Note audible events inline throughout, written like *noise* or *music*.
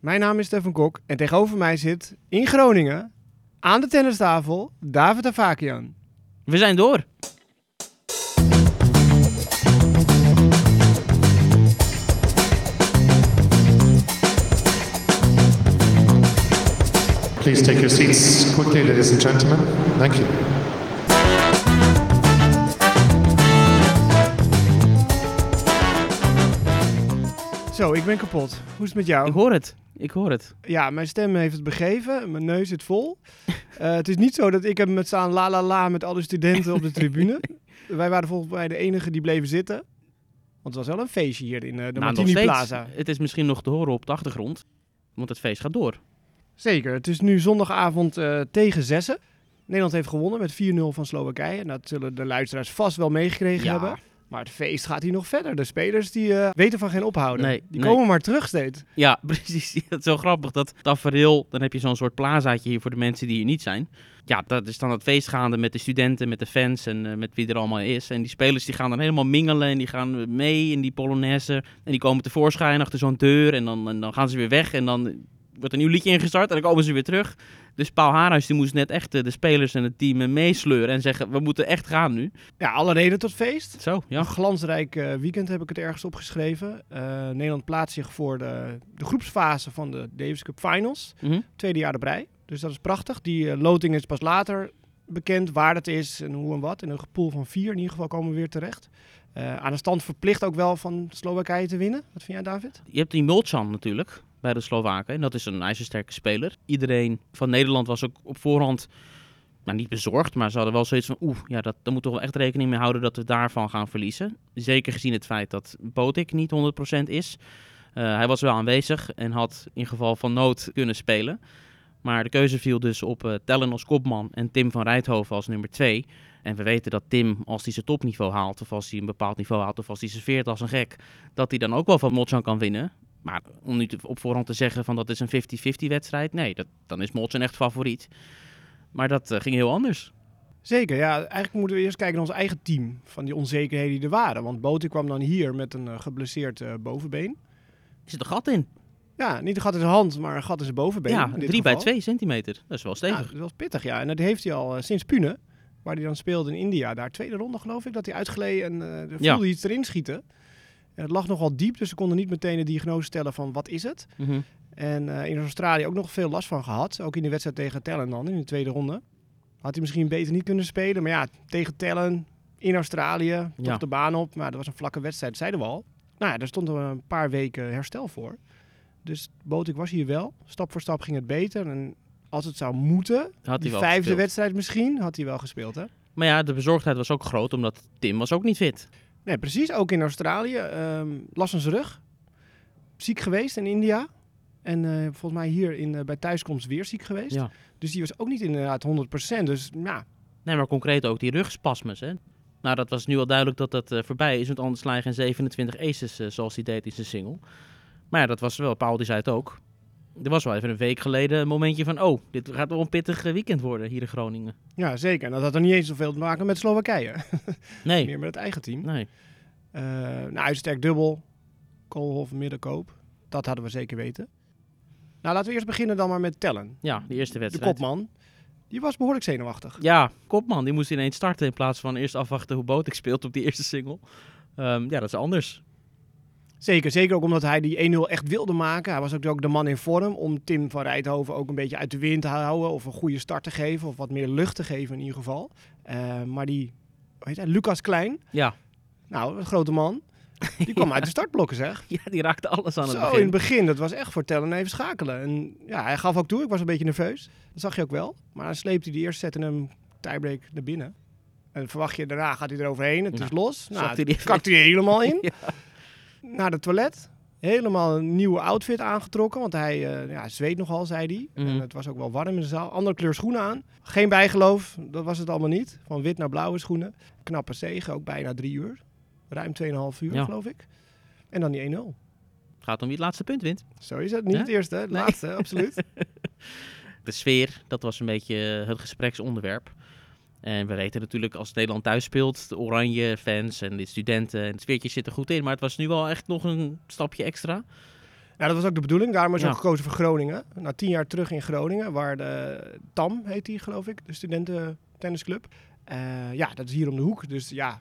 Mijn naam is Stefan Kok en tegenover mij zit in Groningen aan de tennistafel David Avakian. We zijn door. Please take your seats quickly, ladies and gentlemen. Thank you. Zo, ik ben kapot. Hoe is het met jou? Ik hoor het. Ik hoor het. Ja, mijn stem heeft het begeven. Mijn neus zit vol. Eh, het is niet zo dat ik heb met staan la la la met alle studenten op de tribune. *laughs* Wij waren volgens mij de enige die bleven zitten. Want het was wel een feestje hier in eh, de Nou, nog Martini steeds. Plaza. Het is misschien nog te horen op de achtergrond. Want het feest gaat door. Zeker. Het is nu zondagavond eh, tegen zessen. Nederland heeft gewonnen met 4-0 van Slowakije. En dat zullen de luisteraars vast wel meegekregen Ja. hebben. Maar het feest gaat hier nog verder. De spelers die eh, weten van geen ophouden. Nee, die nee. komen maar terug steeds. Ja, *laughs* precies. Het is zo grappig. Dat tafereel, dan heb je zo'n soort plazaatje hier voor de mensen die hier niet zijn. Ja, dat is dan het feest gaande met de studenten, met de fans en eh, met wie er allemaal is. En die spelers die gaan dan helemaal mingelen en die gaan mee in die polonaise. En die komen tevoorschijn achter zo'n deur en dan, en dan gaan ze weer weg. En dan wordt een nieuw liedje ingestart en dan komen ze weer terug. Dus Paul Haarhuis die moest net echt eh, de spelers en het team eh, meesleuren en zeggen, we moeten echt gaan nu. Ja, alle reden tot feest. Zo, ja. Een glansrijk eh, weekend heb ik het ergens opgeschreven. Eh, Nederland plaatst zich voor de, de groepsfase van de Davis Cup Finals. Mhm. Tweede jaar erbij. Dus dat is prachtig. Die loting is pas later bekend waar het is en hoe en wat. In een pool van vier in ieder geval komen we weer terecht. Aan de stand verplicht ook wel van Slowakije te winnen. Wat vind jij, David? Je hebt die Mulchan natuurlijk bij de Slowaken. En dat is een ijzersterke speler. Iedereen van Nederland was ook op voorhand nou, niet bezorgd. Maar ze hadden wel zoiets van... Oeh, ja, dat, daar moeten we wel echt rekening mee houden dat we daarvan gaan verliezen. Zeker gezien het feit dat Botik niet 100% is. Eh, hij was wel aanwezig en had in geval van nood kunnen spelen. Maar de keuze viel dus op eh, Tellen als kopman en Tim van Rijthoven als nummer 2. En we weten dat Tim, als hij zijn topniveau haalt, of als hij een bepaald niveau haalt, of als hij serveert als een gek, dat hij dan ook wel van Molchan kan winnen. Maar om nu te- op voorhand te zeggen van dat is een 50-50 wedstrijd, nee, dat, dan is Molchan echt favoriet. Maar dat eh, ging heel anders. Zeker, ja. Eigenlijk moeten we eerst kijken naar ons eigen team. Van die onzekerheden die er waren. Want Botik kwam dan hier met een eh, geblesseerd eh, bovenbeen. Er zit een gat in. Ja, niet een gat in zijn hand, maar een gat in zijn bovenbeen. ja, in dit 3 bij geval. 2 centimeter. Dat is wel Ja, stevig. dat was pittig, ja. En dat heeft hij al sinds Pune, waar hij dan speelde in India. Daar tweede ronde geloof ik, dat hij uitgleed en Ja. voelde iets erin schieten. En het lag nogal diep, dus ze konden niet meteen de diagnose stellen van wat is het. Mhm. En eh, in Australië ook nog veel last van gehad. Ook in de wedstrijd tegen Tellen dan, in de tweede ronde. Had hij misschien beter niet kunnen spelen. Maar ja, tegen Tellen in Australië, toch Ja. de baan op. Maar dat was een vlakke wedstrijd, zeiden we al. Nou ja, daar stond er een paar weken herstel voor. Dus Botik was hier wel. Stap voor stap ging het beter. En als het zou moeten, Had die vijfde gespeeld. wedstrijd misschien, had hij wel gespeeld, hè? Maar ja, de bezorgdheid was ook groot, omdat Tim was ook niet fit. Nee, precies. Ook in Australië. ehm last van zijn rug. Ziek geweest in India. En eh, volgens mij hier in, eh, bij thuiskomst weer ziek geweest. Ja. Dus die was ook niet inderdaad 100%. Dus ja, Nee, maar concreet ook die rugspasmes. Hè? Nou, dat was nu al duidelijk dat dat eh, voorbij is. Want anders sla je geen 27 aces zoals hij deed in zijn single. Maar ja, dat was wel. Paul die zei het ook. Er was wel even een week geleden een momentje van... Oh, dit gaat wel een pittig eh, weekend worden hier in Groningen. ja, zeker. En dat had er niet eens zoveel te maken met Slowakije. *laughs* Nee, Meer met het eigen team. nee. Eh nou, uitsterk dubbel. Koolhof, middenkoop. Dat hadden we zeker weten. Nou, laten we eerst beginnen dan maar met Tellen. Ja, de eerste De wedstrijd. kopman. Die was behoorlijk zenuwachtig. Ja, kopman. Die moest ineens starten in plaats van eerst afwachten hoe Botik *laughs* speelt op die eerste single. Ehm, ja, dat is anders. Zeker, zeker ook omdat hij die 1-0 echt wilde maken. Hij was ook, ook de man in vorm om Tim van Rijthoven ook een beetje uit de wind te houden. Of een goede start te geven. Of wat meer lucht te geven in ieder geval. Eh, maar die, hoe heet hij, Lucas Klein. Ja. Nou, een grote man. Die *laughs* kwam uit de startblokken zeg. ja, die raakte alles aan het Zo, begin. in het begin. Dat was echt voor tellen even schakelen. En ja, hij gaf ook toe. Ik was een beetje nerveus. Dat zag je ook wel. Maar dan sleepte hij die eerste set in een tiebreak naar binnen. En verwacht je, daarna gaat hij eroverheen. Het is los. Nou, hij die- kakt *laughs* hij er helemaal in. Ja. Naar het toilet. Helemaal een nieuwe outfit aangetrokken. Want hij eh, ja, zweet nogal, zei hij. Mhm. En het was ook wel warm in de zaal. Andere kleur schoenen aan. Geen bijgeloof. Dat was het allemaal niet. Van wit naar blauwe schoenen. Knappe zegen. Ook bijna drie uur. Ruim 2,5 uur, Ja. geloof ik. En dan die 1-0. Het gaat om wie het laatste punt wint. Zo is het. Niet Ja? het eerste, het Nee. laatste, absoluut. *laughs* De sfeer, dat was een beetje eh, het gespreksonderwerp. En we weten natuurlijk als Nederland thuis speelt, de oranje fans en de studenten en het sfeertje zit er goed in. Maar het was nu wel echt nog een stapje extra. Nou, dat was ook de bedoeling. Daarom is Ja. ook gekozen voor Groningen. Na tien jaar terug in Groningen, waar de TAM heet die, geloof ik, de studenten tennisclub. Eh, ja, dat is hier om de hoek. Dus ja,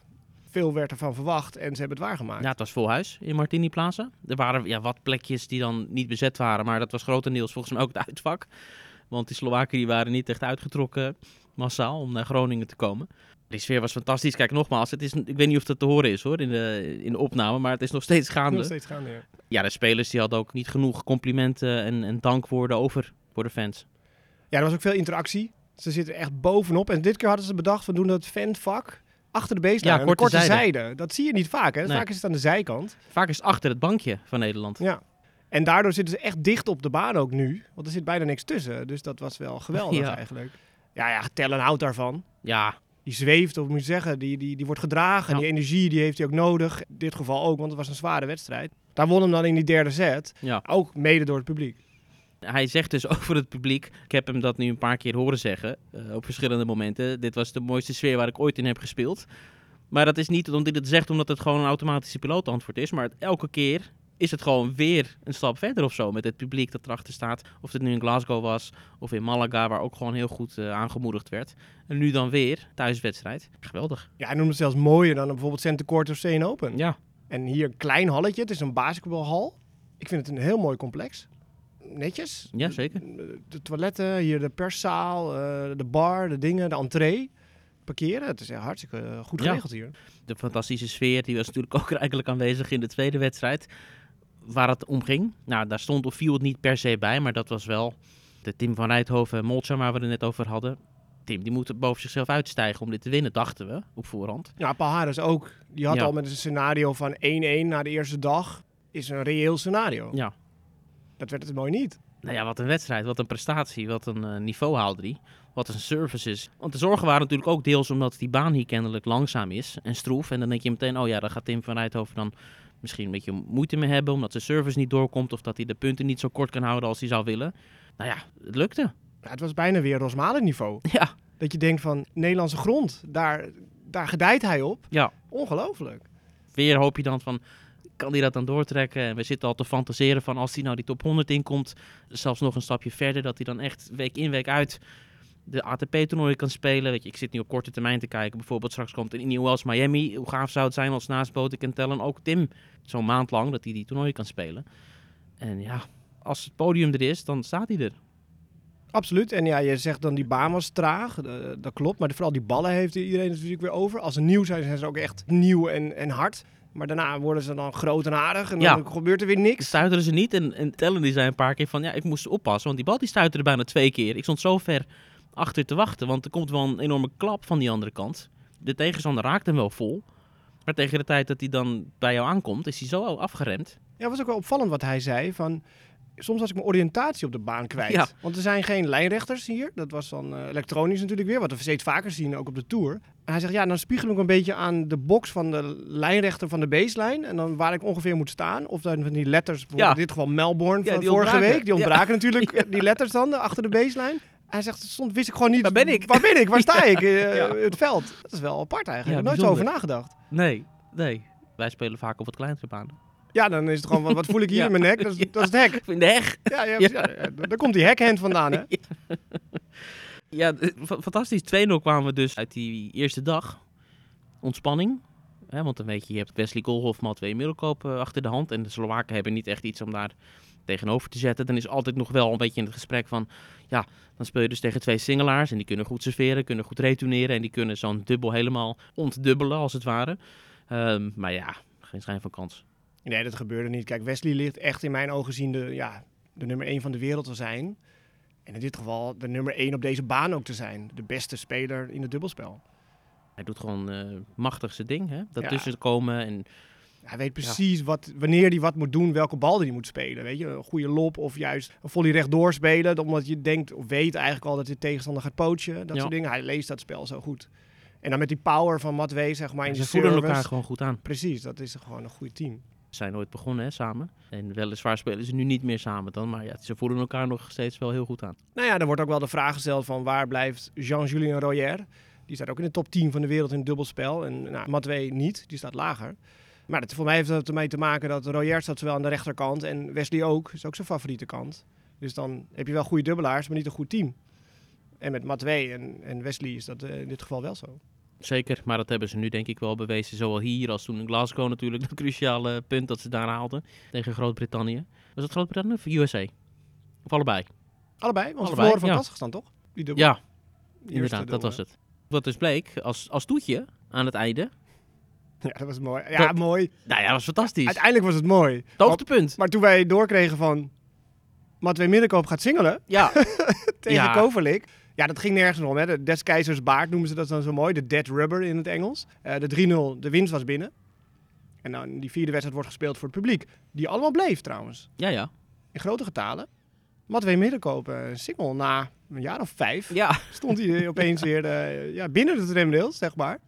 veel werd ervan verwacht en ze hebben het waargemaakt. Ja, het was vol huis in Martini Plaza. Er waren ja, wat plekjes die dan niet bezet waren, maar dat was grotendeels volgens mij ook het uitvak. Want die Slowaken die waren niet echt uitgetrokken massaal om naar Groningen te komen. Die sfeer was fantastisch. Kijk, nogmaals, het is, ik weet niet of dat te horen is hoor in de, in de opname, maar het is nog steeds gaande. Nog steeds gaande, ja. Ja, de spelers die hadden ook niet genoeg complimenten en, en dankwoorden over voor de fans. Ja, er was ook veel interactie. Ze zitten echt bovenop. En dit keer hadden ze bedacht, we doen dat fanvak achter de baseline. Ja, aan de korte korte zijde. zijde. Dat zie je niet vaak, hè? Nee. Vaak is het aan de zijkant. Vaak is het achter het bankje van Nederland. Ja. En daardoor zitten ze echt dicht op de baan ook nu. Want er zit bijna niks tussen. Dus dat was wel geweldig Ja. eigenlijk. Ja, ja, Tellen houdt daarvan. Ja, Die zweeft, of moet je zeggen, die, die, die wordt gedragen. Ja. die energie die heeft hij ook nodig. In dit geval ook, want het was een zware wedstrijd. Daar won hem dan in die derde set. ja. Ook mede door het publiek. Hij zegt dus *laughs* over het publiek, ik heb hem dat nu een paar keer horen zeggen, eh, op verschillende momenten. Dit was de mooiste sfeer waar ik ooit in heb gespeeld. Maar dat is niet omdat hij het zegt omdat het gewoon een automatische pilootantwoord is. Maar elke keer is het gewoon weer een stap verder of zo met het publiek dat erachter staat. Of het nu in Glasgow was of in Malaga, waar ook gewoon heel goed eh, aangemoedigd werd. En nu dan weer, thuiswedstrijd. Geweldig. Ja, hij noemde het zelfs mooier dan bijvoorbeeld Center Court of CN Open. Ja, En hier een klein halletje. Het is een basketbalhal. Ik vind het een heel mooi complex. Netjes. Ja, zeker. De, de toiletten, hier de perszaal, eh, de bar, de dingen, de entree. Parkeren. Het is echt hartstikke eh, goed Ja. geregeld hier. de fantastische sfeer, die was natuurlijk *laughs* ook eigenlijk aanwezig in de tweede wedstrijd. Waar het om ging. Nou, daar stond of viel het niet per se bij, maar dat was wel de Tim van Rijthoven en waar we het net over hadden. Tim, die moet boven zichzelf uitstijgen om dit te winnen, dachten we op voorhand. Ja, Paul Harris ook. Die had Ja. al met een scenario van 1-1 na de eerste dag. Is een reëel scenario. Ja. Dat werd het mooi niet. Nou ja, wat een wedstrijd, wat een prestatie, wat een eh, niveau haalde hij. Wat een services. Want de zorgen waren natuurlijk ook deels omdat die baan hier kennelijk langzaam is en stroef. En dan denk je meteen, oh ja, daar gaat Tim van Rijthoven dan misschien een beetje moeite mee hebben. Omdat zijn service niet doorkomt of dat hij de punten niet zo kort kan houden als hij zou willen. Nou ja, het lukte. Ja, het was bijna weer Rosmalen niveau. *laughs* Ja, Dat je denkt van Nederlandse grond, daar, daar gedijt hij op. ja. Ongelooflijk. weer hoop je dan van, kan hij dat dan doortrekken? En we zitten al te fantaseren van als hij nou die top 100 inkomt, zelfs nog een stapje verder, dat hij dan echt week in, week uit de ATP-toernooien kan spelen. Weet je, ik zit nu op korte termijn te kijken. Bijvoorbeeld straks komt in New Wells Miami. Hoe gaaf zou het zijn als naast Botik en Tellen ook Tim zo'n maand lang dat hij die toernooien kan spelen. En ja, als het podium er is, dan staat hij er. Absoluut. En ja, je zegt dan die baan was traag. Eh, dat klopt. Maar vooral die ballen heeft iedereen natuurlijk weer over. Als ze nieuw zijn, zijn ze ook echt nieuw en, en hard. Maar daarna worden ze dan groot en aardig. En dan gebeurt er weer niks. Stuiteren ze niet. En, en Tellen die zei een paar keer van, ja, ik moest oppassen. Want die bal die stuiterde bijna twee keer. Ik stond zo ver achter te wachten. Want er komt wel een enorme klap van die andere kant. De tegenstander raakt hem wel vol. Maar tegen de tijd dat hij dan bij jou aankomt, is hij zo afgeremd. Ja, was ook wel opvallend wat hij zei. Van, soms was ik mijn oriëntatie op de baan kwijt. Ja. Want er zijn geen lijnrechters hier. Dat was dan eh, elektronisch natuurlijk weer. Wat we steeds vaker zien, ook op de Tour. En hij zegt, ja, dan spiegel ik een beetje aan de box van de lijnrechter van de baseline. En dan waar ik ongeveer moet staan. Of dan van die letters, bijvoorbeeld Ja. in dit geval Melbourne Ja, van vorige ontbraken. week. Die ontbraken natuurlijk, *laughs* die letters dan, eh, achter de baseline. Hij zegt, stond, wist ik gewoon niet. Waar ben ik? Waar ben ik? Waar sta *laughs* ik? Eh, Ja. Het veld. Dat is wel apart eigenlijk. Ja, Ik heb nooit zo over nagedacht. Nee, nee. Wij spelen vaak op wat kleinere banen. Ja, dan is het gewoon, wat, wat voel ik hier *laughs* Ja. in mijn nek? Dat is, *laughs* dat is het hek. In de heg. Ja, daar komt die hekhand vandaan, hè? Ja, fa- fantastisch. 2-0 kwamen we dus uit die eerste dag. Ontspanning. Hè, want dan weet je, je hebt Wesley Golhoff, Matwee Middelkoop eh, achter de hand. En de Slowaken hebben niet echt iets om daar tegenover te zetten. Dan is altijd nog wel een beetje in het gesprek van... Ja, dan speel je dus tegen twee singelaars. En die kunnen goed serveren, kunnen goed retourneren. En die kunnen zo'n dubbel helemaal ontdubbelen, als het ware. Ehm, maar ja, geen schijn van kans. Nee, dat gebeurde niet. Kijk, Wesley ligt echt in mijn ogen zien de, ja, de nummer 1 van de wereld te zijn. En in dit geval de nummer 1 op deze baan ook te zijn. De beste speler in het dubbelspel. Hij doet gewoon eh machtig zijn ding, hè? Dat Ja. tussen komen en... Hij weet precies wat, wanneer hij wat moet doen, welke bal hij moet spelen. Weet je, een goede lop of juist een volley rechtdoor spelen. Omdat je denkt of weet eigenlijk al dat de tegenstander gaat poachen. Dat Ja. soort dingen. Hij leest dat spel zo goed. En dan met die power van Matwee, zeg maar, in ze voelen elkaar gewoon goed aan. Precies, dat is gewoon een goed team. Ze zijn nooit begonnen hè, samen. En weliswaar spelen ze nu niet meer samen dan. Maar ja, ze voelen elkaar nog steeds wel heel goed aan. Nou ja, er wordt ook wel de vraag gesteld van waar blijft Jean-Julien Royer? Die staat ook in de top 10 van de wereld in het dubbelspel. En nou, Matwee niet, die staat lager. Maar dat, voor mij heeft dat ermee te maken dat Royer staat zowel aan de rechterkant en Wesley ook. Is ook zijn favoriete kant. Dus dan heb je wel goede dubbelaars, maar niet een goed team. En met Matwee en, en Wesley is dat eh, in dit geval wel zo. Zeker, maar dat hebben ze nu denk ik wel bewezen. Zowel hier als toen in Glasgow natuurlijk. Dat cruciale punt dat ze daar haalden tegen Groot-Brittannië. Was het Groot-Brittannië of USA? Of allebei? Allebei, want Allebei, verloren van ja. Kazachstan toch? Die dubbel. Ja, inderdaad, dat was het. Wat dus bleek, als, als toetje aan het einde. Ja, dat was mooi. Ja, Dat- mooi. Nou ja, dat was fantastisch. Uiteindelijk was het mooi. Het hoogtepunt. Maar toen wij doorkregen van Matwee Middenkoop gaat singelen Ja, *laughs* tegen Ja. Ja, dat ging nergens om. Hè. De Des Keizers baard noemen ze dat dan zo mooi. De dead rubber in het Engels. Eh, de 3-0, de winst was binnen. En dan die vierde wedstrijd wordt gespeeld voor het publiek. Die allemaal bleef trouwens. ja, ja. In grote getalen. Matwee Middenkoop, eh, single na een jaar of vijf. Ja, Stond hij *laughs* opeens weer eh, ja, binnen de tramrails, zeg maar.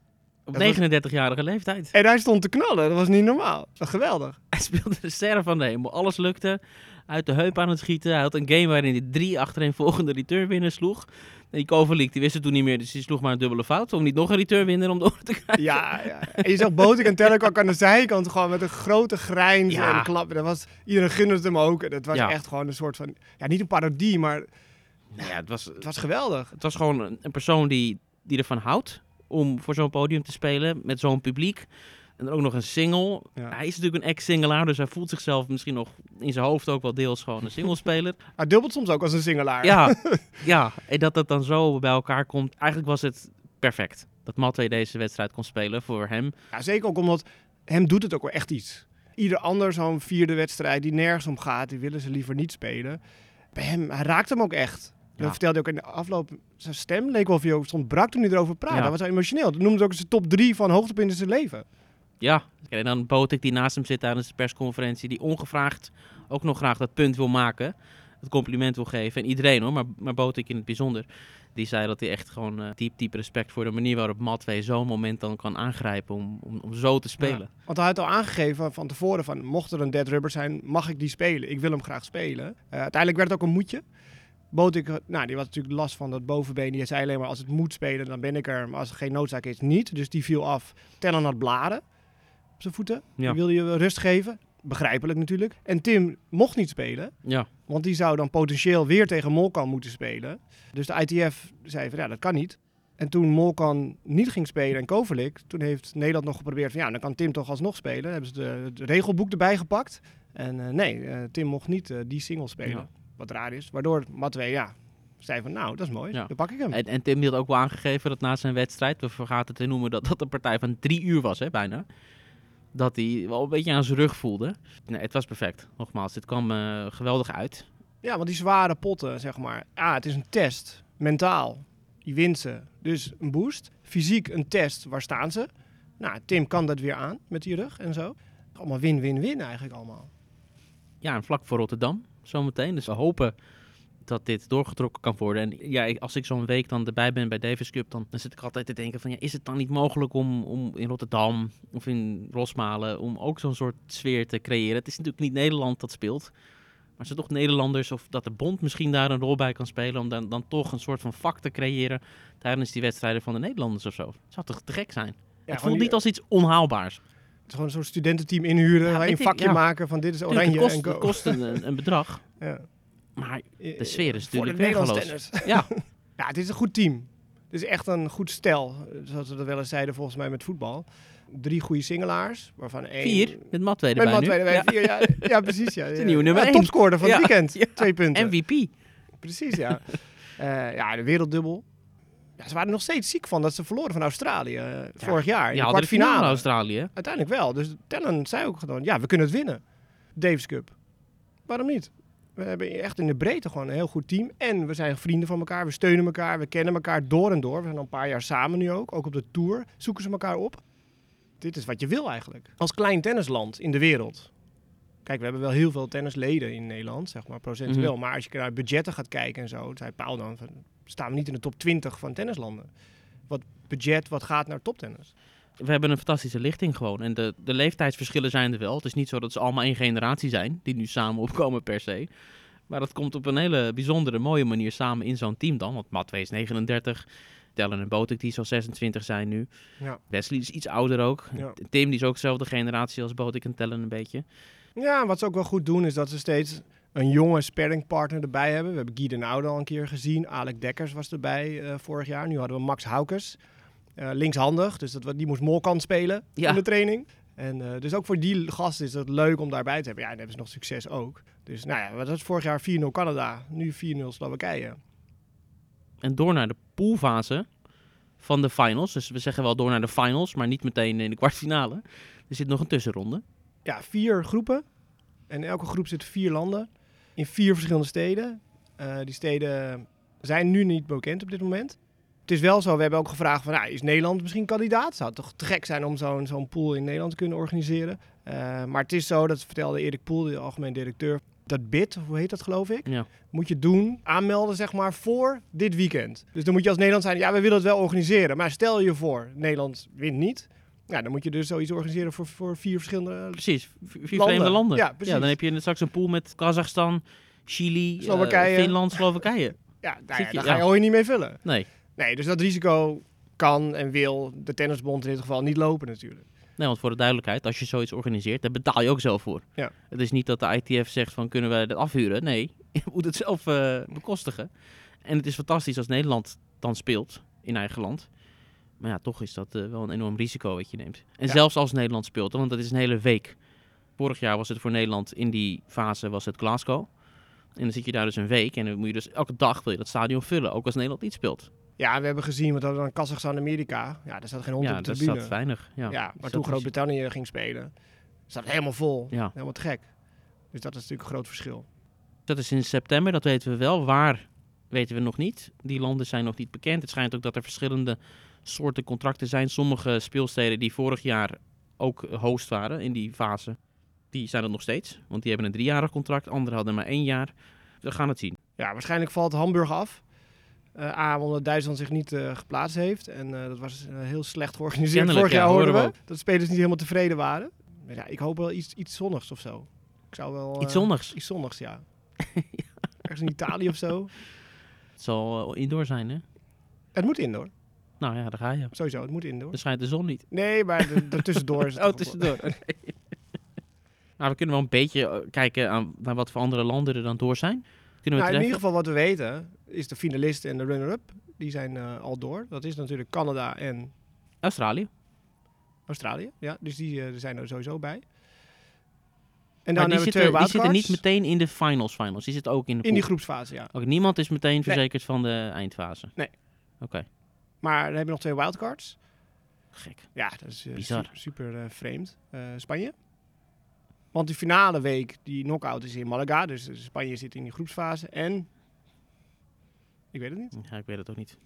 Op Dat was- 39-jarige leeftijd. En hij stond te knallen. Dat was niet normaal. Dat was geweldig. *laughs* Hij speelde de sterren van de hemel. Alles lukte. Uit de heup aan het schieten. Hij had een game waarin hij drie achtereenvolgende return winners sloeg. En die Kovalik, die wist het toen niet meer, dus die sloeg maar een dubbele fout. Om niet nog een return winner om door te krijgen. Ja, ja. En je zag Botik en Telek aan de zijkant gewoon met een grote grijns Ja. en klap. Dat was, iedereen gunde het hem ook. Dat was Ja. echt gewoon een soort van, ja, niet een parodie, maar ja, het was, het was geweldig. het was gewoon een, een persoon die, die ervan houdt om voor zo'n podium te spelen met zo'n publiek. En dan ook nog een single. Ja. Hij is natuurlijk een ex-singelaar, dus hij voelt zichzelf misschien nog in zijn hoofd ook wel deels gewoon een singlespeler. Hij *laughs* dubbelt soms ook als een singelaar. ja, *laughs* ja, en dat dat dan zo bij elkaar komt. Eigenlijk was het perfect dat Matwee deze wedstrijd kon spelen voor hem. Ja, zeker ook omdat hem doet het ook wel echt iets. Ieder ander zo'n vierde wedstrijd die nergens om gaat, die willen ze liever niet spelen. Bij hem, hij raakt hem ook echt. Ja. Dat vertelde ook in de afloop. Zijn stem leek wel of hij ook stond brak toen hij erover praatte. Ja. Hij was emotioneel. Dat noemde ook zijn top drie van hoogtepunten in zijn leven. Ja, en dan Botik die naast hem zit tijdens de persconferentie, die ongevraagd ook nog graag dat punt wil maken. Het compliment wil geven. En iedereen hoor, maar, maar Botik in het bijzonder. Die zei dat hij echt gewoon eh, diep, diep respect voor de manier waarop Matwee zo'n moment dan kan aangrijpen om, om, om zo te spelen. Ja, want hij had al aangegeven van tevoren van mocht er een dead rubber zijn, mag ik die spelen. Ik wil hem graag spelen. Eh, uiteindelijk werd het ook een moedje. Botik, nou, die had natuurlijk last van dat bovenbeen. Die zei alleen maar als het moet spelen, dan ben ik er. Maar als er geen noodzaak is, niet. Dus die viel af. Tellen had blaren op zijn voeten. Ja. Die wilde je rust geven. Begrijpelijk natuurlijk. En Tim mocht niet spelen. Ja, Want die zou dan potentieel weer tegen Molkan moeten spelen. Dus de ITF zei van ja, dat kan niet. En toen Molkan niet ging spelen en Koverlik, toen heeft Nederland nog geprobeerd van ja, dan kan Tim toch alsnog spelen. Dan hebben ze de, het regelboek erbij gepakt. En eh, nee, eh, Tim mocht niet eh, die single spelen. Ja. Wat raar is. Waardoor Matwee ja, zei van nou, dat is mooi, Ja. dan pak ik hem. en, en Tim die had ook wel aangegeven dat na zijn wedstrijd, we vergaten te noemen dat dat een partij van drie uur was, hè, bijna. Dat hij wel een beetje aan zijn rug voelde. Nee, het was perfect. Nogmaals, dit kwam eh, geweldig uit. Ja, want die zware potten, zeg maar. Ah, het is een test. Mentaal. Die wint ze. Dus een boost. Fysiek een test. Waar staan ze? Nou, Tim kan dat weer aan met die rug en zo. Allemaal win-win-win eigenlijk allemaal. Ja, en vlak voor Rotterdam, zometeen. Dus we hopen dat dit doorgetrokken kan worden. En ja, als ik zo'n week dan erbij ben bij Davis Cup, dan, dan zit ik altijd te denken van... Ja, is het dan niet mogelijk om, om in Rotterdam of in Rosmalen... om ook zo'n soort sfeer te creëren? Het is natuurlijk niet Nederland dat speelt. Maar zijn toch Nederlanders of dat de bond misschien daar een rol bij kan spelen... om dan, dan toch een soort van vak te creëren tijdens die wedstrijden van de Nederlanders of zo. Dat zou toch te gek zijn? Ja, het voelt niet als iets onhaalbaars. Gewoon zo'n studententeam inhuren. Waar je een vakje maken van dit is Tuurlijk, oranje het kost, en go. het kost een, een bedrag, *laughs* Ja. maar De sfeer is de natuurlijk tennis. ja, *laughs* Ja, het is een goed team. Het is echt een goed stel. Zoals we dat wel eens zeiden volgens mij met voetbal. Drie goede singelaars. Waarvan één... vier met Matwee Met Ja. vier, ja. ja, precies. Ja. *laughs* een nieuwe nummer Ja. Topscorer van het weekend. Twee punten. MVP. Precies, ja. Eh, ja, de werelddubbel. Ja, ze waren nog steeds ziek van dat ze verloren van Australië eh, vorig jaar. In Ja, de finale kwartfinale. Australië. Uiteindelijk wel. Dus Tellen zei ook gewoon, ja, we kunnen het winnen. Davis Cup. Waarom niet? We hebben echt in de breedte gewoon een heel goed team. En we zijn vrienden van elkaar. We steunen elkaar. We kennen elkaar door en door. We zijn al een paar jaar samen nu ook. Ook op de Tour zoeken ze elkaar op. Dit is wat je wil eigenlijk. Als klein tennisland in de wereld. Kijk, we hebben wel heel veel tennisleden in Nederland, zeg maar, procentueel. Mhm. Maar als je naar budgetten gaat kijken en zo, zei Paul dan, van, staan we niet in de top 20 van tennislanden. Wat budget, wat gaat naar toptennis? We hebben een fantastische lichting gewoon. En de, de leeftijdsverschillen zijn er wel. Het is niet zo dat ze allemaal één generatie zijn, die nu samen opkomen per se. Maar dat komt op een hele bijzondere, mooie manier samen in zo'n team dan. Want Matwee is 39, Tellen en Botik, die zo 26 zijn nu. Ja. Wesley is iets ouder ook. Ja. Tim, die is ook dezelfde generatie als Botik en Tellen een beetje. Ja, wat ze ook wel goed doen is dat ze steeds een jonge sparringpartner erbij hebben. We hebben Guy Oude al een keer gezien. Alec Dekkers was erbij eh, vorig jaar. Nu hadden we Max Haukes. eh, linkshandig, dus dat, die moest molkant spelen Ja. in de training. En eh, dus ook voor die gasten is het leuk om daarbij te hebben. Ja, en hebben ze nog succes ook. Dus nou ja, wat was vorig jaar 4-0 Canada, nu 4-0 Slowakije. En door naar de poolfase van de finals. Dus we zeggen wel door naar de finals, maar niet meteen in de kwartfinale. Er zit nog een tussenronde. Ja, vier groepen. En in elke groep zitten vier landen. In vier verschillende steden. Eh, die steden zijn nu niet bekend op dit moment. Het is wel zo, we hebben ook gevraagd van, nou, is Nederland misschien kandidaat? Zou het toch te gek zijn om zo'n zo'n pool in Nederland te kunnen organiseren? Eh, maar het is zo, dat vertelde Erik Poel, de algemeen directeur, dat bid, hoe heet dat geloof ik, Ja. moet je doen, aanmelden zeg maar voor dit weekend. Dus dan moet je als Nederland zijn, ja, we willen het wel organiseren. Maar stel je voor, Nederland wint niet. Ja, dan moet je dus zoiets organiseren voor, voor vier verschillende Precies, vier Landen. vreemde landen. Ja, precies. dan heb je straks een pool met Kazachstan, Chili, eh. Finland, Slowakije. *laughs* Ja, nou ja, je- daar ja. ga je ooit niet mee vullen. Nee. Nee, dus dat risico kan en wil de tennisbond in dit geval niet lopen natuurlijk. Nee, want voor de duidelijkheid, als je zoiets organiseert, daar betaal je ook zelf voor. Ja. Het is niet dat de ITF zegt van kunnen wij dat afhuren. Nee, *laughs* je moet het zelf eh, bekostigen. En het is fantastisch als Nederland dan speelt in eigen land. Maar ja, toch is dat eh, wel een enorm risico wat je neemt. En Ja. zelfs als Nederland speelt, want dat is een hele week. Vorig jaar was het voor Nederland in die fase was het Glasgow. En dan zit je daar dus een week en dan moet je dus elke dag wil je dat stadion vullen, ook als Nederland niet speelt. Ja, we hebben gezien, wat hadden we dan Kazachstan Amerika. Ja, daar zat geen hond ja, op de dat tribune. staat weinig. Ja, Ja, Dus maar dat toen is- Groot-Brittannië ging spelen, zat het helemaal vol. Ja. Helemaal te gek. Dus dat is natuurlijk een groot verschil. Dat is in september, dat weten we wel. Waar weten we nog niet. Die landen zijn nog niet bekend. Het schijnt ook dat er verschillende soorten contracten zijn. Sommige speelsteden die vorig jaar ook host waren in die fase, die zijn het nog steeds. Want die hebben een driejarig contract. Anderen hadden maar één jaar. We gaan het zien. Ja, waarschijnlijk valt Hamburg af. Eh A, omdat Duitsland zich niet eh, geplaatst heeft. En eh, dat was heel slecht georganiseerd. Kennelijk, Vorig jaar ja, hoorden we horen we dat spelers niet helemaal tevreden waren. Maar ja, ik hoop wel iets, iets zonnigs of zo. Ik zou wel... Iets zonnigs. Iets zonnigs, ja. *laughs* Ergens in Italië of zo. Het zal indoor zijn, hè? Het moet indoor. Nou ja, daar ga je. Sowieso, het moet indoor. Er schijnt de zon niet. Nee, maar daartussendoor is het *laughs* Oh, tussendoor. *laughs* Nou, we kunnen wel een beetje eh, kijken aan, naar wat voor andere landen er dan door zijn. Kunnen we Nou, in ieder geval wat we weten, is de finalist en de runner-up. Die zijn eh, al door. Dat is natuurlijk Canada en Australië. Australië. Ja, dus die eh, zijn er sowieso bij. En dan die zitten, die zitten niet meteen in de finals finals. Die zitten ook in de in die groepsfase, ja. Ook niemand is meteen verzekerd van de eindfase. Nee. Oké, Maar dan hebben we nog twee wildcards. gek. Ja, dat is eh, Bizar. super, super eh, vreemd. Eh, Spanje. Want die finale week, die knockout is in Malaga. Dus Spanje zit in die groepsfase. En... Ik weet het niet. Ja, ik weet het ook niet. *laughs*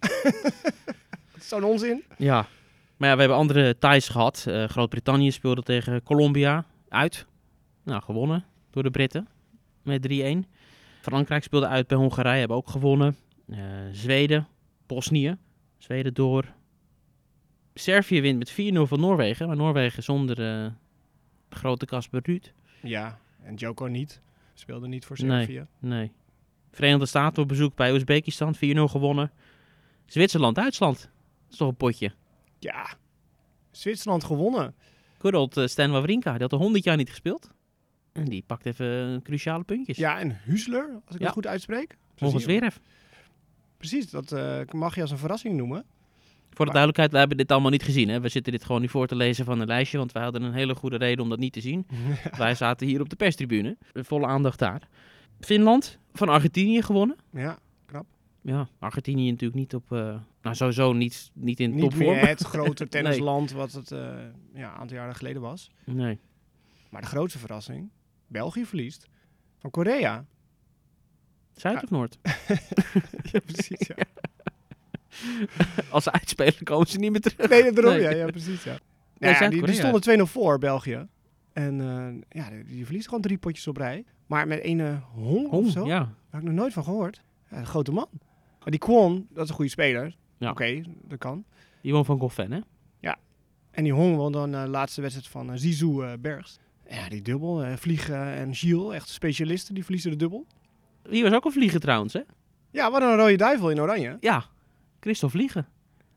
Dat is zo'n onzin. Ja, maar ja, we hebben andere ties gehad. Eh, Groot-Brittannië speelde tegen Colombia uit. Nou, gewonnen door de Britten met 3-1. Frankrijk speelde uit bij Hongarije, hebben ook gewonnen. Zweden, Bosnië, Zweden door. Servië wint met 4-0 van Noorwegen, maar Noorwegen zonder eh, grote Casper Ruud. Ja, en Joko niet. Speelde niet voor Nee. Servië. Nee. Verenigde Staten op bezoek bij Oezbekistan, 4-0 gewonnen. Zwitserland, Duitsland. Dat is toch een potje. Ja, Zwitserland gewonnen. Good old eh, Stan Wawrinka, die had al 100 jaar niet gespeeld. En die pakt even eh, cruciale puntjes. Ja, en Husler, als ik Ja. het goed uitspreek. Volgens. Zverev. Precies, dat eh, mag je als een verrassing noemen. Voor de duidelijkheid, we hebben dit allemaal niet gezien. Hè? We zitten dit gewoon nu voor te lezen van een lijstje, want wij hadden een hele goede reden om dat niet te zien. *laughs* wij zaten hier op de perstribune, volle aandacht daar. Finland van Argentinië gewonnen. ja, Ja, Argentinië natuurlijk niet op, eh, nou sowieso niet, niet in niet topvorm. meer het grote *laughs* tennisland wat het eh, ja, een aantal jaren geleden was. Nee. Maar de grootste verrassing, België verliest van Korea. Zuid Ja. of Noord? *laughs* ja, precies. Ja. *laughs* Als ze uitspelen komen ze niet meer terug. Nee, daarom, Nee. ja, ja, precies. Ja. Nee, Nou ja, die, stonden 2-0 voor, België. En eh, ja, die, die verliest gewoon drie potjes op rij. Maar met een eh, Hong of zo, ja. daar heb ik nog nooit van gehoord. Ja, een grote man. Maar die Kwon, dat is een goede speler. Ja. Oké, dat kan. Die won van Goffen, hè? En die Hong won dan de laatste wedstrijd van uh, Zizou eh, Bergs. Ja, die dubbel. eh, Vliegen en Gilles, echt specialisten, die verliezen de dubbel. Die was ook een vlieger trouwens, hè? Ja, wat een rode duivel in oranje. Ja, Christophe Vliegen.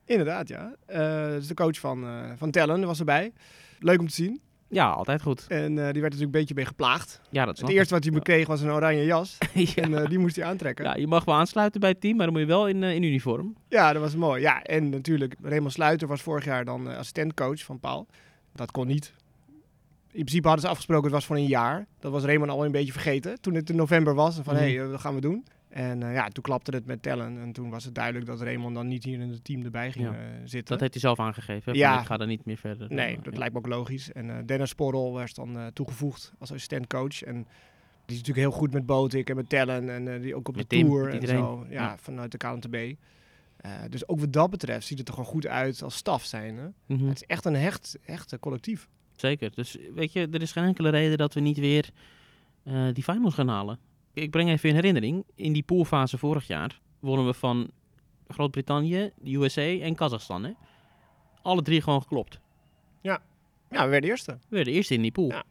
Inderdaad, ja. Eh, dus de coach van, eh, van Tellen was erbij. Leuk om te zien. Ja, altijd goed. En eh, die werd natuurlijk een beetje mee geplaagd. Ja, dat Het eerste wat hij kreeg was een oranje jas. *laughs* En die moest hij aantrekken. ja, je mag wel aansluiten bij het team, maar dan moet je wel in, in uniform. Ja, dat was mooi. Ja, en natuurlijk, Raymond Sluiter was vorig jaar dan assistentcoach van Paul. Dat kon niet. In principe hadden ze afgesproken, het was voor een jaar. Dat was Raymond al een beetje vergeten toen het in november was. Van, Mhm. hé, hey, eh, dat gaan we doen. En eh, ja, toen klapte het met tellen. En toen was het duidelijk dat Raymond dan niet hier in het team erbij ging Ja. eh, zitten. Dat heeft hij zelf aangegeven. Ja. Ik ga er niet meer verder. Nee, dat ja. lijkt me ook logisch. En Dennis Sporrel werd dan toegevoegd als assistentcoach. En die is natuurlijk heel goed met Botik en met Tellen. En die ook op Met de Tour en zo. Ja, Ja. vanuit de KNTB. Dus ook wat dat betreft ziet het er gewoon goed uit als staf zijn. Hè? Mhm. Het is echt een hecht, hecht collectief. Zeker. Dus weet je, er is geen enkele reden dat we niet weer eh, die finals gaan halen. Ik breng even in herinnering, in die poolfase vorig jaar wonnen we van Groot-Brittannië, de USA en Kazachstan. Hè? Alle drie gewoon geklopt. Ja, we werden eerste. We werden eerste in die pool. Ja.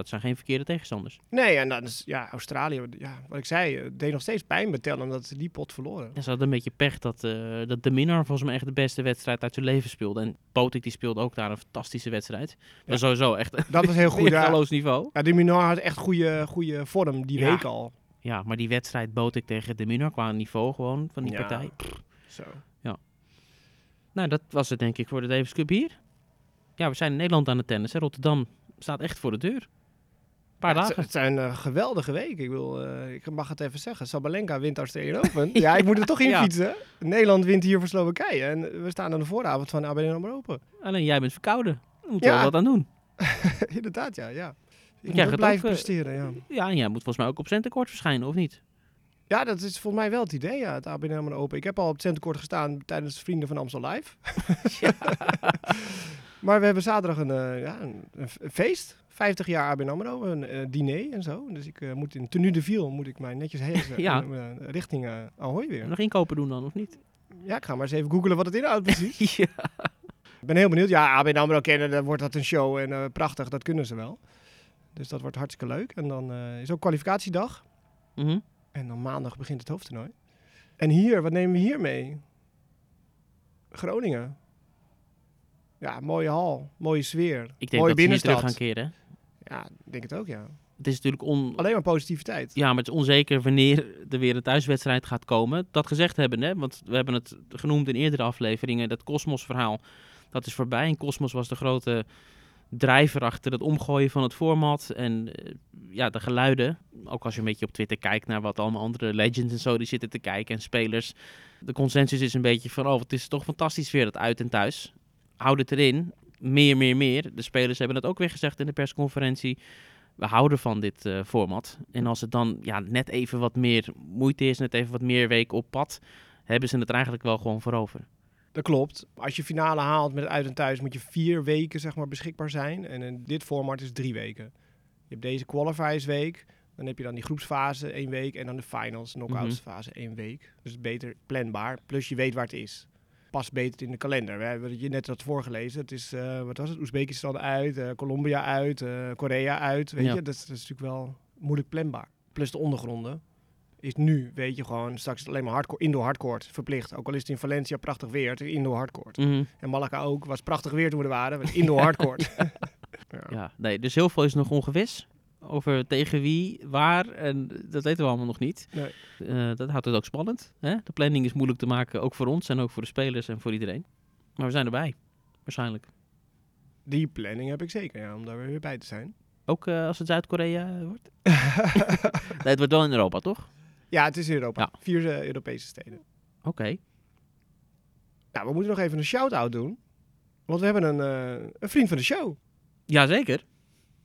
Dat zijn geen verkeerde tegenstanders. Nee, en dan is ja, Australië, ja, wat ik zei, het deed nog steeds pijn met Tellen dat ze die pot verloren. En ze hadden een beetje pech dat, eh dat de Minnar volgens mij echt de beste wedstrijd uit zijn leven speelde. En Potik die speelde ook daar een fantastische wedstrijd. Maar sowieso echt Dat was heel *laughs* goed. Ja. niveau. Ja, die Minar had echt goede, goede vorm die Ja. week al. Ja, maar die wedstrijd Botik tegen de Minnar qua niveau gewoon van die Ja. partij. Zo. Nou, dat was het denk ik voor de Davis Cup hier. Ja, we zijn in Nederland aan het tennis. Hè. Rotterdam staat echt voor de deur. Paar Ja, het, dagen. het zijn eh, geweldige weken. Ik, wil, eh, ik mag het even zeggen. Sabalenka wint Australian Open. *laughs* ja, ik moet er toch in Ja. fietsen. Nederland wint hier voor Slowakije. En we staan aan de vooravond van ABN AMRO Open. Alleen jij bent verkouden. Daar moet je Ja. wel wat aan doen. *laughs* Inderdaad, ja. ja. Ik jij moet gaat blijven ook, eh, presteren, ja. Ja, en jij moet volgens mij ook op centenkort verschijnen, of niet? Ja, dat is volgens mij wel het idee, ja, het ABN AMRO Open. Ik heb al op het centenkort gestaan tijdens Vrienden van Amstel Live. *laughs* maar we hebben zaterdag een, ja, een, een feest. 50 jaar ABN AMRO, een eh, diner en zo. Dus ik eh, moet in tenue de viel moet ik mij netjes hezen *laughs* Ja. eh, richting Ahoy weer. Nog inkopen doen dan, of niet? Ja, ik ga maar eens even googelen wat het inhoudt *laughs* precies. ja. Ik ben heel benieuwd. Ja, ABN AMRO kennen, dan wordt dat een show en prachtig, dat kunnen ze wel. Dus dat wordt hartstikke leuk. En dan is ook kwalificatiedag. Mhm. En dan maandag begint het hoofdtoernooi. En hier, wat nemen we hier mee? Groningen. Ja, mooie hal, mooie sfeer, Ik denk mooie dat ze niet terug binnenstad. gaan keren. Ja, ik denk het ook, ja. Het is natuurlijk on... Alleen maar positiviteit. Ja, maar het is onzeker wanneer er weer een thuiswedstrijd gaat komen. Dat gezegd hebben, hè, want we hebben het genoemd in eerdere afleveringen. Dat Cosmos-verhaal, dat is voorbij. En Cosmos was de grote drijver achter het omgooien van het format. En eh, ja, de geluiden. Ook als je een beetje op Twitter kijkt naar wat allemaal andere legends en zo die zitten te kijken. En spelers. De consensus is een beetje van, oh, het is toch fantastisch weer dat uit en thuis. Houd het erin. Meer, meer, meer. De spelers hebben het ook weer gezegd in de persconferentie we houden van dit eh, format. En als het dan ja, net even wat meer moeite is, net even wat meer weken op pad, hebben ze het er eigenlijk wel gewoon voor over. Dat klopt. Als je finale haalt met uit en thuis, moet je vier weken zeg maar, beschikbaar zijn. En in dit format is drie weken. Je hebt deze qualifiersweek. Dan heb je dan die groepsfase één week. En dan de finals, knockouts fase één week. Dus beter planbaar. Plus je weet waar het is. Past beter in de kalender. We hebben het je net had voorgelezen. Het is, eh, wat was het? Oezbekistan uit, eh, Colombia uit, eh, Korea uit. Weet Ja. je, dat is, dat is natuurlijk wel moeilijk planbaar. Plus de ondergronden is nu, weet je gewoon, straks alleen maar hardcore, indoor hardcourt verplicht. Ook al is het in Valencia prachtig weer, het is indoor hardcourt. Mhm. En Malaga ook, was prachtig weer toen we er waren, indoor *laughs* hardcourt. *laughs* ja. Ja, nee, dus heel veel is nog ongewis. Over tegen wie, waar, en dat weten we allemaal nog niet. Nee. Eh, dat houdt het ook spannend. Hè? De planning is moeilijk te maken, ook voor ons en ook voor de spelers en voor iedereen. Maar we zijn erbij, waarschijnlijk. Die planning heb ik zeker, ja, om daar weer bij te zijn. Ook eh, als het Zuid-Korea wordt? *laughs* nee, het wordt wel in Europa, toch? Ja, het is Europa. Ja. Vier eh, Europese steden. Oké. Nou, we moeten nog even een shout-out doen. Want we hebben een, eh, een vriend van de show. Jazeker.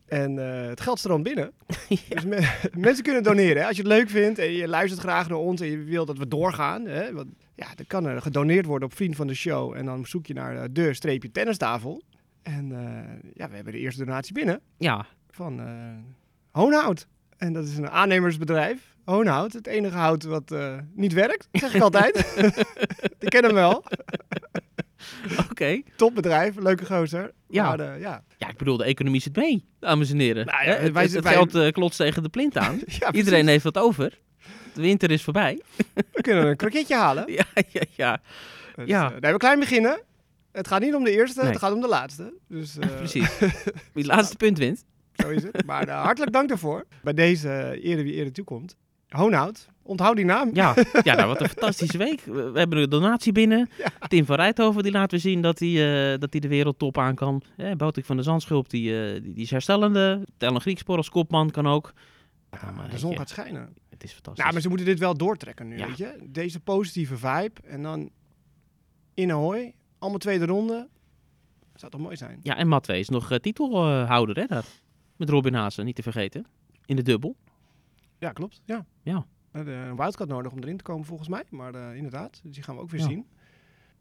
En eh, het geld stroomt binnen. *laughs* Dus me- *laughs* mensen kunnen doneren. Hè? Als je het leuk vindt en je luistert graag naar ons en je wilt dat we doorgaan. Hè? Want, ja, dan kan er gedoneerd worden op Vriend van de Show. En dan zoek je naar eh, de streepje tennistafel. En eh, ja, we hebben de eerste donatie binnen Ja, van Hoonhout. En dat is een aannemersbedrijf. Hoonhout, het enige hout wat niet werkt, zeg ik altijd. ik ken hem wel. *laughs* oké. Topbedrijf, leuke gozer. Ja. Maar, eh, ja. Ja, ik bedoel, de economie zit mee, dames en heren. Nou ja, het wij- het, het wij- geld eh, klotst tegen de plint aan. *laughs* ja Iedereen heeft wat over. De winter is voorbij. We kunnen een kroketje halen. *laughs* Ja, ja, ja. Dus, Ja. we klein beginnen. Het gaat niet om de eerste, Nee. het gaat om de laatste. Dus, Precies. Wie het laatste punt wint. Zo is het. Maar hartelijk dank daarvoor. Bij deze uh, Ere wie Ere toekomt. Hoonhout, onthoud die naam. Ja, ja nou, wat een *laughs* fantastische week. We we hebben een donatie binnen. Tim van Rijthoven die laat weer zien dat hij, eh, dat hij de wereldtop aan kan. Eh, Boutik van de Zandschulp die, eh, die, die is herstellende. Tellen Griekspoor als kopman kan ook. Ja, Dan, eh, de zon gaat schijnen. Het is fantastisch. Nou, maar ze moeten dit wel doortrekken nu, Ja. weet je. Deze positieve vibe en dan in Ahoy, allemaal tweede ronde. Zou toch mooi zijn? Ja, en Matwee is nog eh, titelhouder hè, daar. Met Robin Hazen, niet te vergeten. In de dubbel. Ja, klopt. Ja. Ja. Hebben een wildcard nodig om erin te komen volgens mij. Maar eh, inderdaad, dus die gaan we ook weer Ja. zien.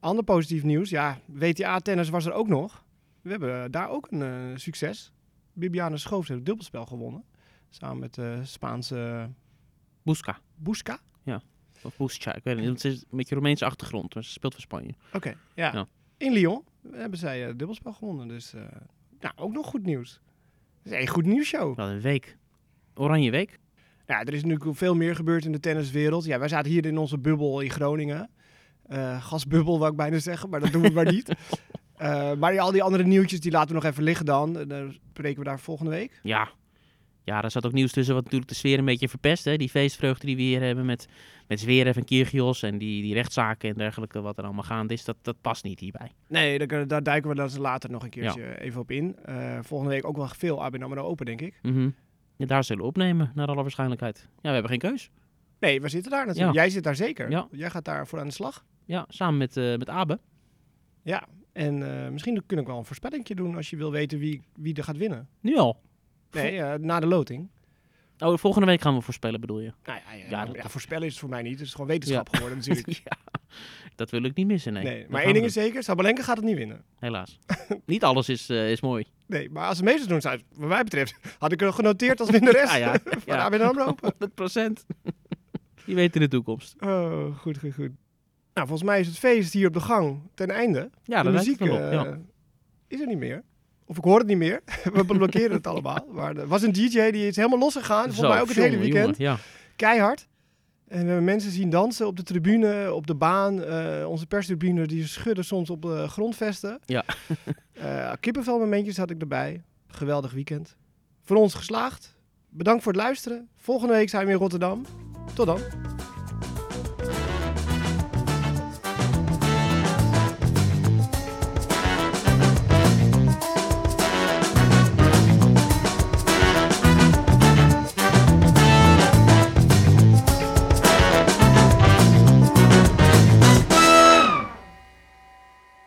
Ander positief nieuws. Ja, WTA-tennis was er ook nog. We hebben daar ook een eh, succes. Bibiana Schoofs heeft het dubbelspel gewonnen. Samen met de Spaanse Busca. Buska. Of Busca, ik weet het niet. Het is een beetje Romeinse achtergrond, maar ze speelt voor Spanje. Oké, ja. Ja. In Lyon hebben zij eh, dubbelspel gewonnen. Dus eh, nou, ook nog goed nieuws. Is een goed nieuwsshow. Wel een week. Oranje week. Ja, er is natuurlijk veel meer gebeurd in de tenniswereld. Ja, wij zaten hier in onze bubbel in Groningen. Eh, gasbubbel, wou ik bijna zeggen, maar dat doen we maar niet. *laughs* Eh, maar ja, al die andere nieuwtjes, die laten we nog even liggen dan. En Dan spreken we daar volgende week. Ja. Ja, daar zat ook nieuws tussen wat natuurlijk de sfeer een beetje verpest. Hè? Die feestvreugde die we hier hebben met, met Zverev en Kyrgios en die, die rechtszaken en dergelijke wat er allemaal gaande is. Dat, dat past niet hierbij. Nee, daar, duiken we dan later nog een keertje even op in. Eh, volgende week ook wel veel ABN AMRO Open, denk ik. Mhm. Ja, daar zullen we opnemen, naar alle waarschijnlijkheid. Ja, we hebben geen keus. Nee, we zitten daar natuurlijk. Ja. Jij zit daar zeker. Ja. Jij gaat daar voor aan de slag. Ja, samen met, eh met Abe. Ja, en eh, misschien kun ik wel een voorspellingje doen als je wil weten wie, wie er gaat winnen. Nu al. Nee, eh, na de loting. Oh, volgende week gaan we voorspellen, bedoel je? Nou ja, ja, Ja, ja, dat- voorspellen is het voor mij niet. Het is gewoon wetenschap geworden natuurlijk. *laughs* ja, dat wil ik niet missen, nee. Nee, maar één ding is zeker, Sabalenka gaat het niet winnen. Helaas. *laughs* niet alles is, is mooi. Nee, maar als ze meesters doen, zou, wat mij betreft, *laughs* had ik er genoteerd als winnares *laughs* Ja, ja, *laughs* van ja. ABN AMRO Open. 100 procent. Je weet in de toekomst. Oh, goed, goed, goed. Nou, volgens mij is het feest hier op de gang ten einde. Ja, de muziek op. eh, Ja. is er niet meer. Of ik hoor het niet meer. We blokkeren het allemaal. Maar er was een DJ die is helemaal losgegaan. Volgens mij ook het hele weekend. jongen, Ja. Keihard. En we hebben mensen zien dansen op de tribune, op de baan. Eh, onze perstribune die schudden soms op de grondvesten. Ja. *laughs* Eh, kippenvelmomentjes had ik erbij. Geweldig weekend. Voor ons geslaagd. Bedankt voor het luisteren. Volgende week zijn we in Rotterdam. Tot dan.